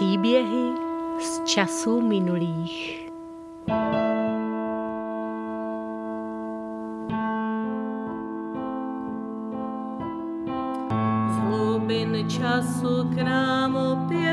Příběhy z časů minulých. Z hlubin času k nám opět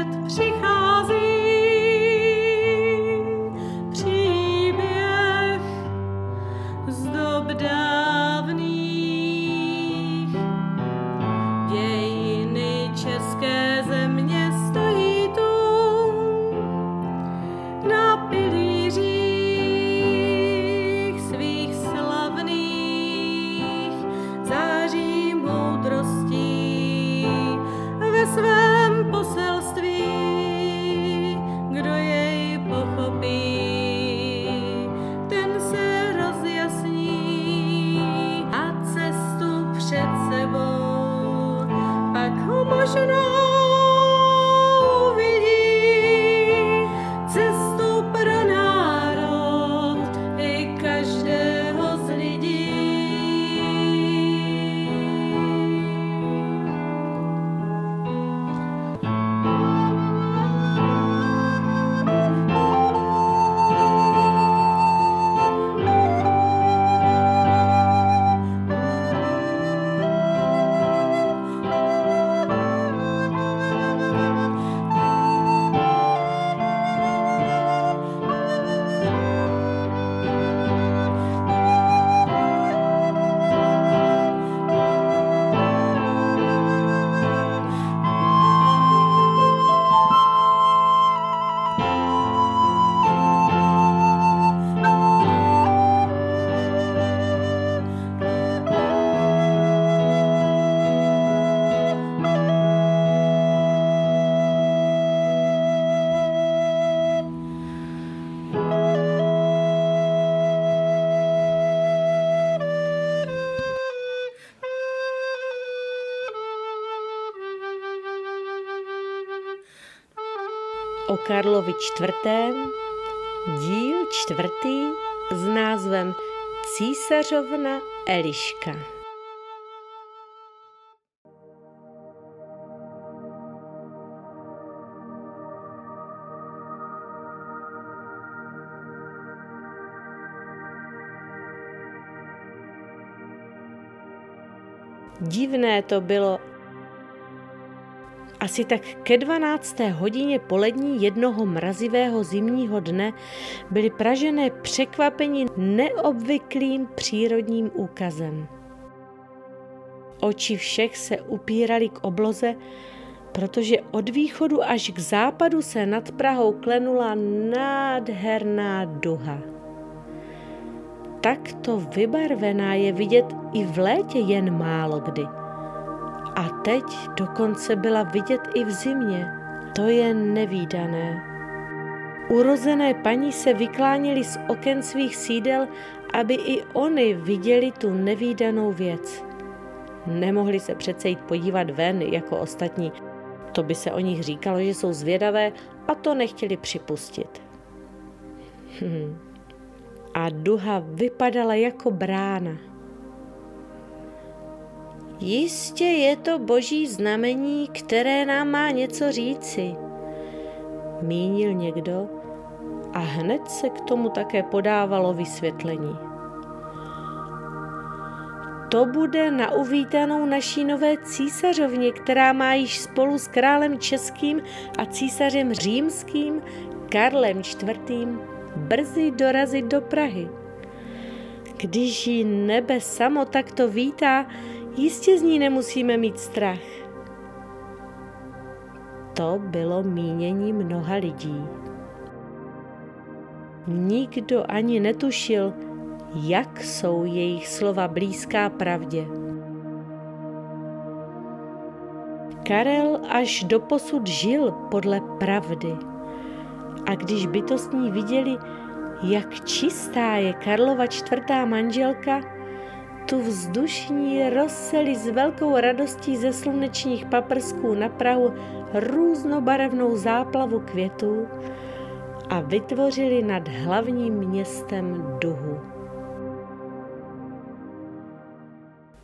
O Karlovi IV. díl čtvrtý s názvem Císařovna Eliška. Divné to bylo. Asi tak ke 12. hodině polední jednoho mrazivého zimního dne byli Pražené překvapeni neobvyklým přírodním úkazem. Oči všech se upírali k obloze, protože od východu až k západu se nad Prahou klenula nádherná duha. Takto vybarvená je vidět i v létě jen málo kdy. A teď dokonce byla vidět i v zimě. To je nevýdané. Urozené paní se vykláněly z oken svých sídel, aby i oni viděli tu nevýdanou věc. Nemohli se přece jít podívat ven jako ostatní. To by se o nich říkalo, že jsou zvědavé a to nechtěli připustit. Hm. A duha vypadala jako brána. Jistě je to boží znamení, které nám má něco říci, mínil někdo a hned se k tomu také podávalo vysvětlení. To bude na uvítanou naší nové císařovně, která má již spolu s králem českým a císařem římským Karlem IV. brzy dorazit do Prahy. Když ji nebe samo takto vítá, Jistě z ní nemusíme mít strach. To bylo mínění mnoha lidí. Nikdo ani netušil, jak jsou jejich slova blízká pravdě. Karel až doposud žil podle pravdy. A když bytostní viděli, jak čistá je Karlova čtvrtá manželka, tu vzdušní rozseli s velkou radostí ze slunečních paprsků na Prahu různobarevnou záplavu květů a vytvořili nad hlavním městem duhu.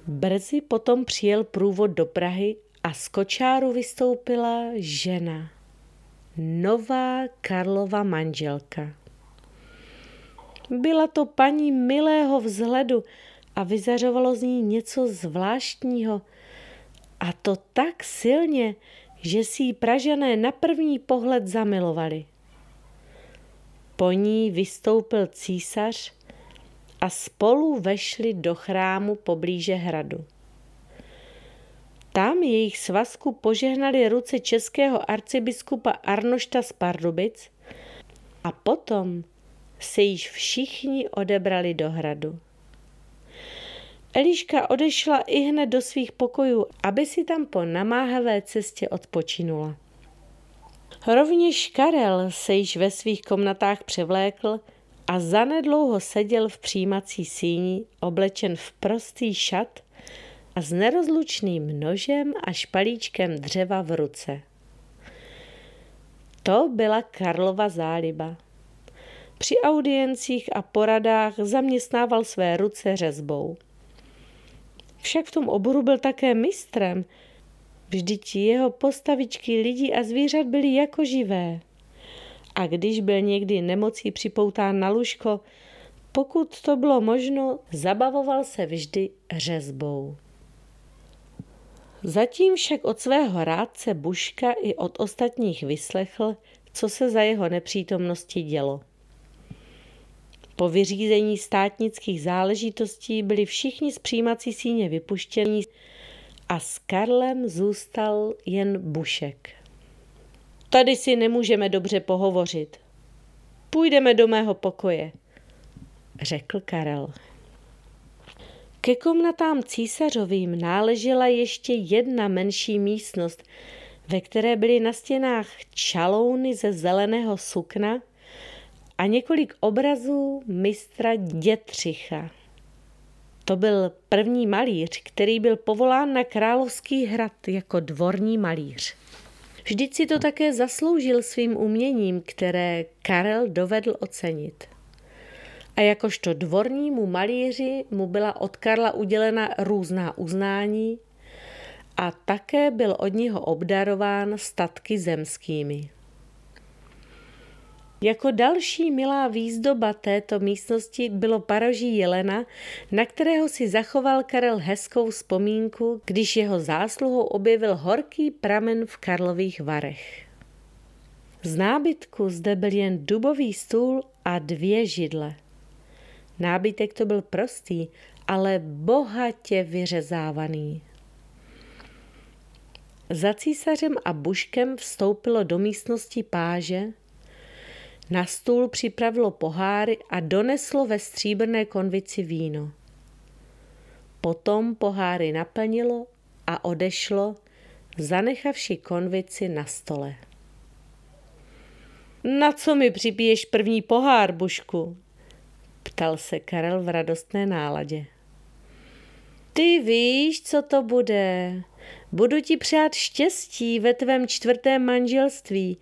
Brzy potom přijel průvod do Prahy a z kočáru vystoupila žena. nová Karlova manželka. Byla to paní milého vzhledu a vyzařovalo z ní něco zvláštního. A to tak silně, že si ji Pražané na první pohled zamilovali. Po ní vystoupil císař a spolu vešli do chrámu poblíže hradu. Tam jejich svazku požehnali ruce českého arcibiskupa Arnošta z Pardubic a potom se již všichni odebrali do hradu. Eliška odešla i hned do svých pokojů, aby si tam po namáhavé cestě odpočinula. Rovněž Karel se již ve svých komnatách převlékl a zanedlouho seděl v přijímací síni, oblečen v prostý šat a s nerozlučným nožem a špalíčkem dřeva v ruce. To byla Karlova záliba. Při audiencích a poradách zaměstnával své ruce řezbou. Však v tom oboru byl také mistrem. Vždyť jeho postavičky lidí a zvířat byly jako živé. A když byl někdy nemocí připoután na lůžko, pokud to bylo možno, zabavoval se vždy řezbou. Zatím však od svého rádce Buška i od ostatních vyslechl, co se za jeho nepřítomnosti dělo. Po vyřízení státnických záležitostí byli všichni z přijímací síně vypuštěni a s Karlem zůstal jen Bušek. Tady si nemůžeme dobře pohovořit. Půjdeme do mého pokoje, řekl Karel. Ke komnatám císařovým náležela ještě jedna menší místnost, ve které byly na stěnách čalouny ze zeleného sukna a několik obrazů mistra Dětřicha. To byl první malíř, který byl povolán na Královský hrad jako dvorní malíř. Vždyť si to také zasloužil svým uměním, které Karel dovedl ocenit. A jakožto dvornímu malíři mu byla od Karla udělena různá uznání a také byl od něho obdarován statky zemskými. Jako další milá výzdoba této místnosti bylo paroží jelena, na kterého si zachoval Karel hezkou vzpomínku, když jeho zásluhou objevil horký pramen v Karlových varech. Z nábytku zde byl jen dubový stůl a dvě židle. Nábytek to byl prostý, ale bohatě vyřezávaný. Za císařem a buškem vstoupilo do místnosti páže, na stůl připravilo poháry a doneslo ve stříbrné konvici víno. Potom poháry naplnilo a odešlo, zanechavši konvici na stole. Na co mi připiješ první pohár, Bušku? ptal se Karel v radostné náladě. Ty víš, co to bude. Budu ti přát štěstí ve tvém čtvrtém manželství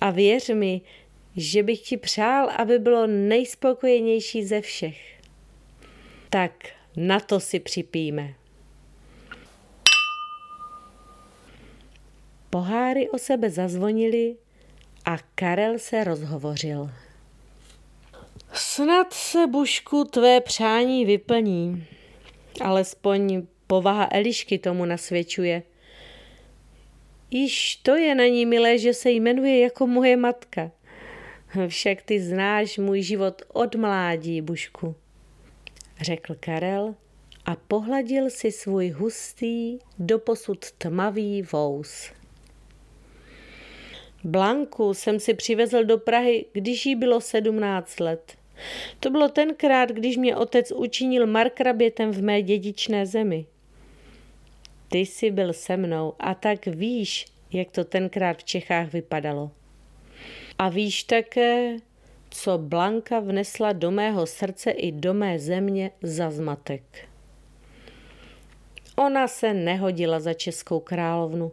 a věř mi, že bych ti přál, aby bylo nejspokojenější ze všech. Tak na to si připíme. Poháry o sebe zazvonily a Karel se rozhovořil. Snad se, Bušku, tvé přání vyplní. Alespoň povaha Elišky tomu nasvědčuje. Již to je na ní milé, že se jmenuje jako moje matka. Však ty znáš můj život od mládí, Bušku, řekl Karel a pohladil si svůj hustý, doposud tmavý vous. Blanku jsem si přivezl do Prahy, když jí bylo sedmnáct let. To bylo tenkrát, když mě otec učinil markrabětem v mé dědičné zemi. Ty jsi byl se mnou a tak víš, jak to tenkrát v Čechách vypadalo. A víš také, co Blanka vnesla do mého srdce i do mé země za zmatek. Ona se nehodila za českou královnu,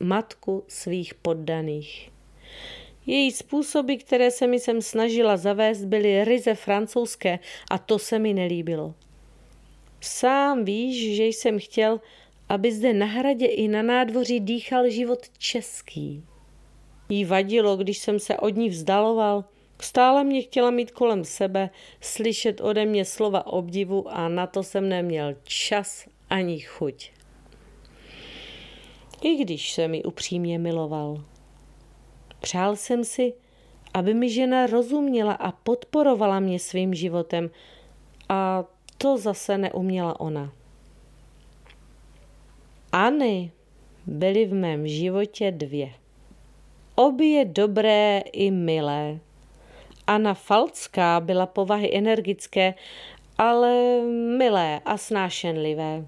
matku svých poddaných. Její způsoby, které se mi sem snažila zavést, byly ryze francouzské a to se mi nelíbilo. Sám víš, že jsem chtěl, aby zde na hradě i na nádvoří dýchal život český. Jí vadilo, když jsem se od ní vzdaloval. Stále mě chtěla mít kolem sebe, slyšet ode mě slova obdivu a na to jsem neměl čas ani chuť. I když se mi upřímně miloval. Přál jsem si, aby mi žena rozuměla a podporovala mě svým životem a to zase neuměla ona. Ani byly v mém životě dvě. Obě dobré i milé. Anna Falcká byla povahy energické, ale milé a snášenlivé.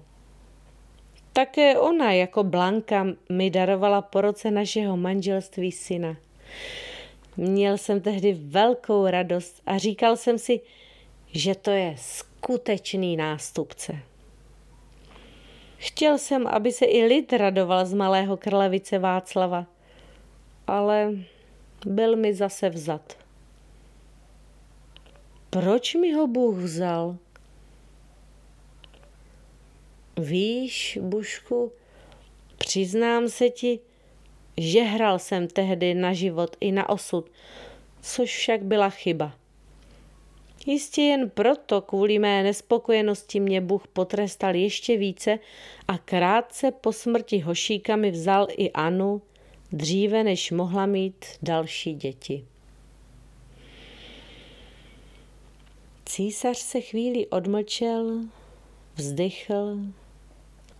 Také ona jako Blanka mi darovala po roce našeho manželství syna. Měl jsem tehdy velkou radost a říkal jsem si, že to je skutečný nástupce. Chtěl jsem, aby se i lid radoval z malého krlevice Václava, ale byl mi zase vzat. Proč mi ho Bůh vzal? Víš, Bušku, přiznám se ti, že hral jsem tehdy na život i na osud, což však byla chyba. Jistě jen proto kvůli mé nespokojenosti mě Bůh potrestal ještě více a krátce po smrti Hošíka mi vzal i Anu, dříve než mohla mít další děti. Císař se chvíli odmlčel, vzdychl,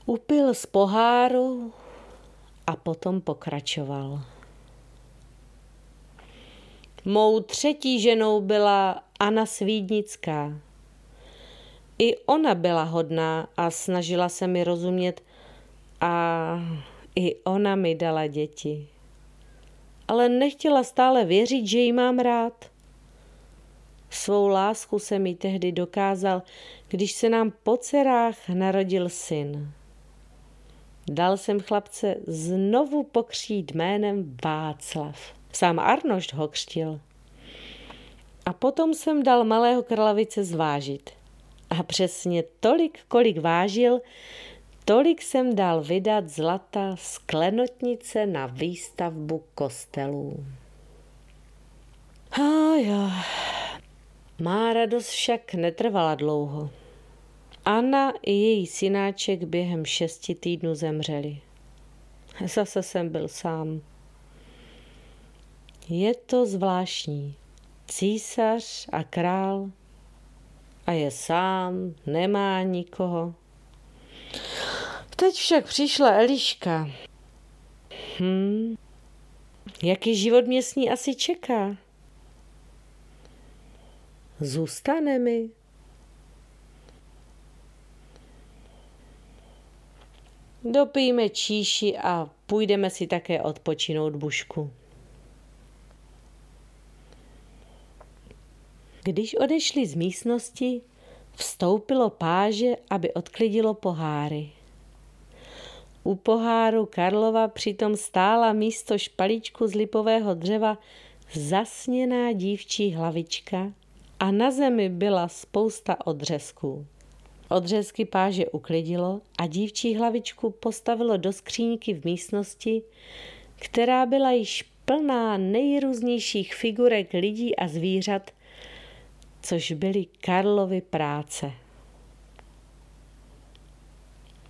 upil z poháru a potom pokračoval. Mou třetí ženou byla Anna Svídnická. I ona byla hodná a snažila se mi rozumět a i ona mi dala děti. Ale nechtěla stále věřit, že ji mám rád. Svou lásku se mi tehdy dokázal, když se nám po dcerách narodil syn. Dal jsem chlapce znovu pokřít jménem Václav. Sám Arnošt ho křtil. A potom jsem dal malého kralavice zvážit. A přesně tolik, kolik vážil, tolik jsem dal vydat zlata z klenotnice na výstavbu kostelů. A jo. Má radost však netrvala dlouho. Anna i její synáček během šesti týdnů zemřeli. Zase jsem byl sám. Je to zvláštní. Císař a král a je sám, nemá nikoho. Teď však přišla Eliška. Hm, jaký život mě s ní asi čeká? Zůstane mi? Dopijeme číši a půjdeme si také odpočinout bušku. Když odešli z místnosti, vstoupilo páže, aby odklidilo poháry. U poháru Karlova přitom stála místo špalíčku z lipového dřeva zasněná dívčí hlavička a na zemi byla spousta odřezků. Odřezky páže uklidilo a dívčí hlavičku postavilo do skříňky v místnosti, která byla již plná nejrůznějších figurek lidí a zvířat, což byly Karlovy práce.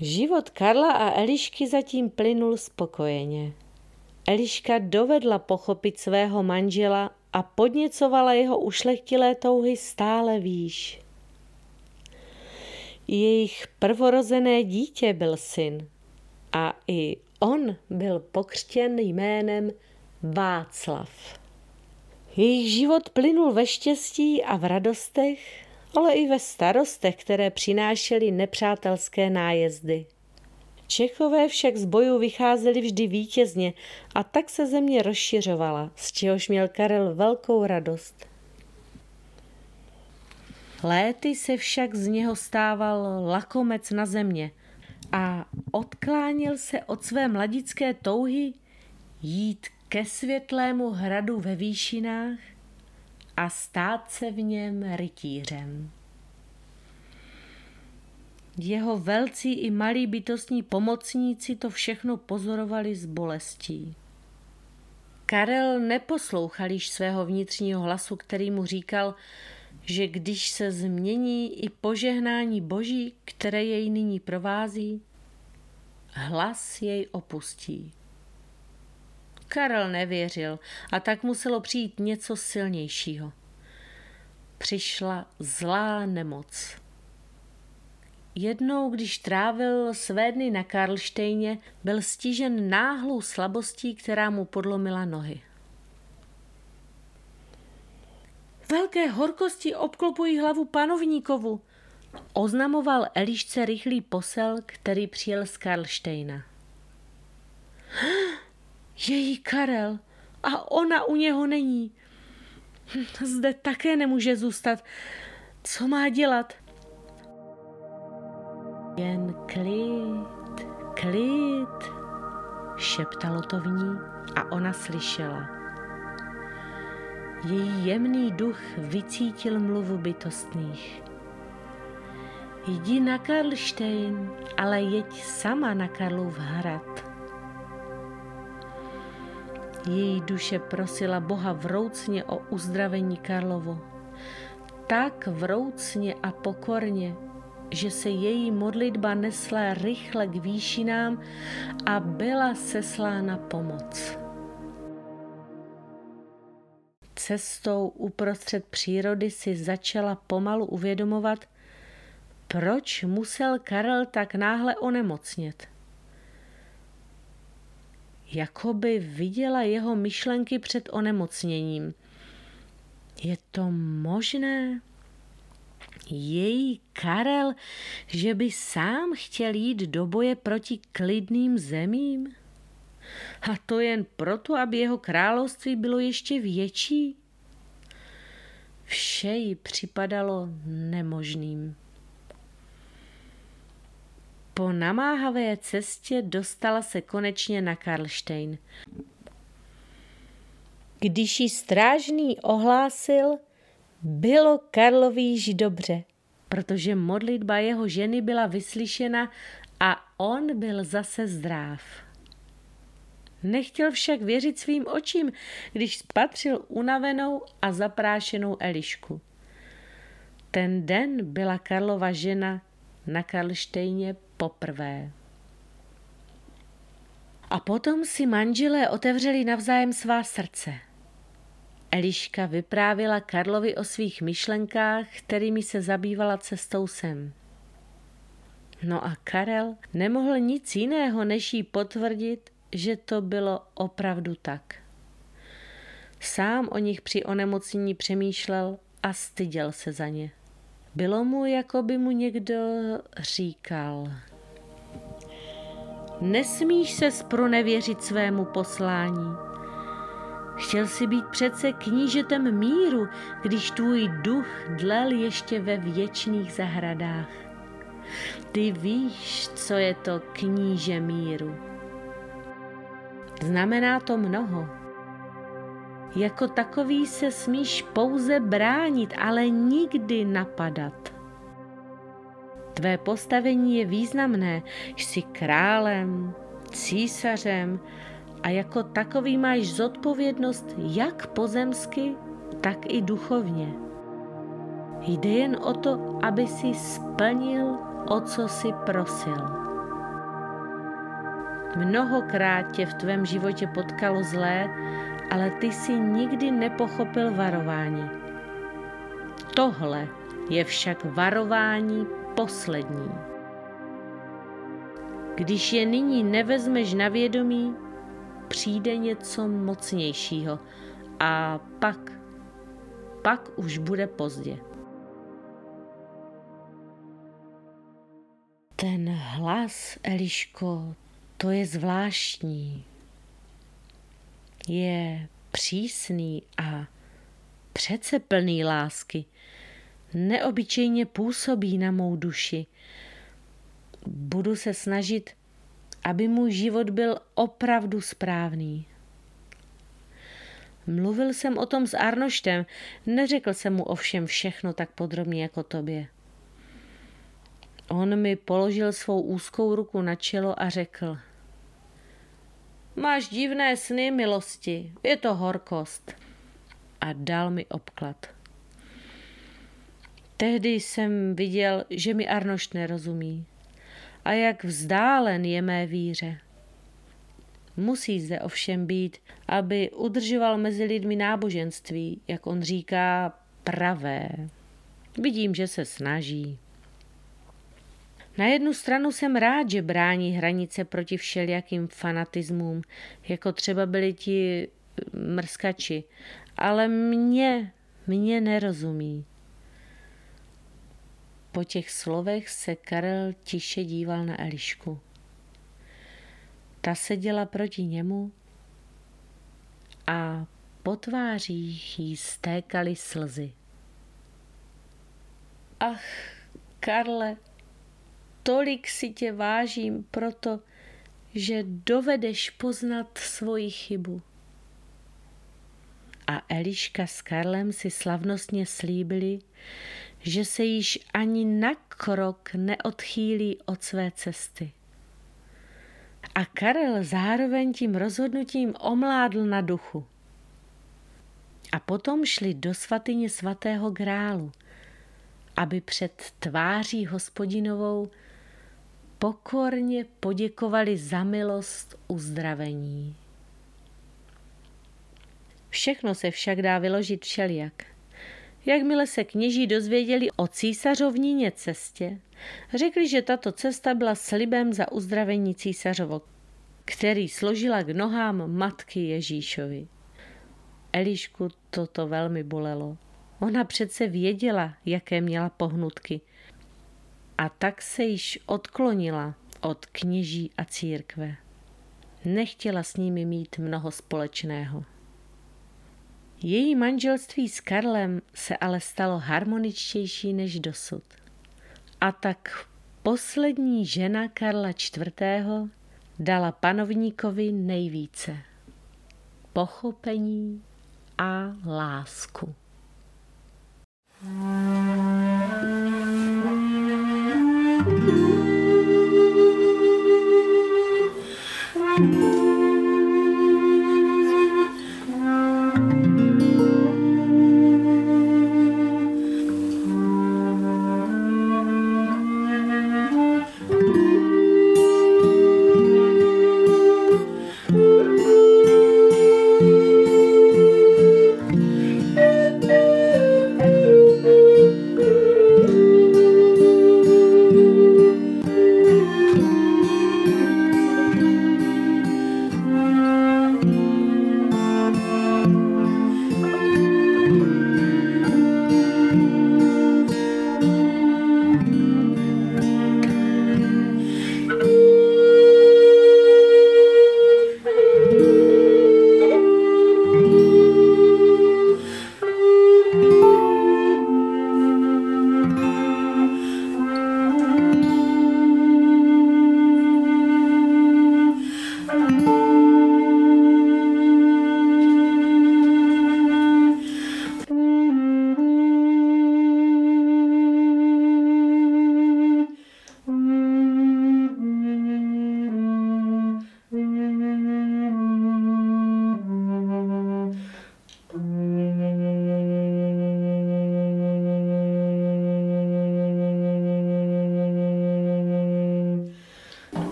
Život Karla a Elišky zatím plynul spokojeně. Eliška dovedla pochopit svého manžela a podněcovala jeho ušlechtilé touhy stále výš. Jejich prvorozené dítě byl syn a i on byl pokřtěn jménem Václav. Jejich život plynul ve štěstí a v radostech, ale i ve starostech, které přinášely nepřátelské nájezdy. Čechové však z bojů vycházeli vždy vítězně a tak se země rozšiřovala, z čehož měl Karel velkou radost. Léty se však z něho stával lakomec na země a odkláněl se od své mladické touhy jít ke světlému hradu ve výšinách a stát se v něm rytířem. Jeho velcí i malí bytostní pomocníci to všechno pozorovali s bolestí. Karel neposlouchal již svého vnitřního hlasu, který mu říkal, že když se změní i požehnání boží, které jej nyní provází, hlas jej opustí. Karel nevěřil a tak muselo přijít něco silnějšího. Přišla zlá nemoc. Jednou, když trávil své dny na Karlštejně, byl stižen náhlou slabostí, která mu podlomila nohy. Velké horkosti obklopují hlavu panovníkovu, oznamoval Elišce rychlý posel, který přijel z Karlštejna. Její Karel a ona u něho není. Zde také nemůže zůstat. Co má dělat? Jen klid, klid, šeptalo to v ní a ona slyšela. Její jemný duch vycítil mluvu bytostných. Jdi na Karlštejn, ale jeď sama na Karlův hrad. Její duše prosila Boha vroucně o uzdravení Karlovo. Tak vroucně a pokorně, že se její modlitba nesla rychle k výšinám a byla seslána pomoc. Cestou uprostřed přírody si začala pomalu uvědomovat, proč musel Karel tak náhle onemocnět. Jakoby viděla jeho myšlenky před onemocněním. Je to možné? její Karel, že by sám chtěl jít do boje proti klidným zemím? A to jen proto, aby jeho království bylo ještě větší? Vše jí připadalo nemožným. Po namáhavé cestě dostala se konečně na Karlštejn. Když ji strážný ohlásil, bylo Karlovi již dobře, protože modlitba jeho ženy byla vyslyšena a on byl zase zdrav. Nechtěl však věřit svým očím, když spatřil unavenou a zaprášenou Elišku. Ten den byla Karlova žena na Karlštejně poprvé. A potom si manželé otevřeli navzájem svá srdce – Eliška vyprávila Karlovi o svých myšlenkách, kterými se zabývala cestou sem. No a Karel nemohl nic jiného, než jí potvrdit, že to bylo opravdu tak. Sám o nich při onemocnění přemýšlel a styděl se za ně. Bylo mu, jako by mu někdo říkal. Nesmíš se spronevěřit svému poslání. Chtěl si být přece knížetem míru, když tvůj duch dlel ještě ve věčných zahradách. Ty víš, co je to kníže míru. Znamená to mnoho. Jako takový se smíš pouze bránit, ale nikdy napadat. Tvé postavení je významné, jsi králem, císařem, a jako takový máš zodpovědnost jak pozemsky, tak i duchovně. Jde jen o to, aby si splnil, o co si prosil. Mnohokrát tě v tvém životě potkalo zlé, ale ty si nikdy nepochopil varování. Tohle je však varování poslední. Když je nyní nevezmeš na vědomí, přijde něco mocnějšího a pak, pak už bude pozdě. Ten hlas, Eliško, to je zvláštní. Je přísný a přece plný lásky. Neobyčejně působí na mou duši. Budu se snažit aby můj život byl opravdu správný. Mluvil jsem o tom s Arnoštem, neřekl jsem mu ovšem všechno tak podrobně jako tobě. On mi položil svou úzkou ruku na čelo a řekl: máš divné sny milosti, je to horkost. A dal mi obklad. Tehdy jsem viděl, že mi Arnošt nerozumí a jak vzdálen je mé víře. Musí zde ovšem být, aby udržoval mezi lidmi náboženství, jak on říká, pravé. Vidím, že se snaží. Na jednu stranu jsem rád, že brání hranice proti všelijakým fanatismům, jako třeba byli ti mrskači, ale mě, mě nerozumí. Po těch slovech se Karel tiše díval na Elišku. Ta seděla proti němu a po tvářích jí stékaly slzy. Ach, Karle, tolik si tě vážím proto, že dovedeš poznat svoji chybu. A Eliška s Karlem si slavnostně slíbili, že se již ani na krok neodchýlí od své cesty. A Karel zároveň tím rozhodnutím omládl na duchu. A potom šli do svatyně svatého grálu, aby před tváří hospodinovou pokorně poděkovali za milost uzdravení. Všechno se však dá vyložit všelijak. Jakmile se kněží dozvěděli o císařovníně cestě, řekli, že tato cesta byla slibem za uzdravení císařovo, který složila k nohám matky Ježíšovi. Elišku toto velmi bolelo. Ona přece věděla, jaké měla pohnutky. A tak se již odklonila od kněží a církve. Nechtěla s nimi mít mnoho společného. Její manželství s Karlem se ale stalo harmoničtější než dosud. A tak poslední žena Karla IV. dala panovníkovi nejvíce. Pochopení a lásku.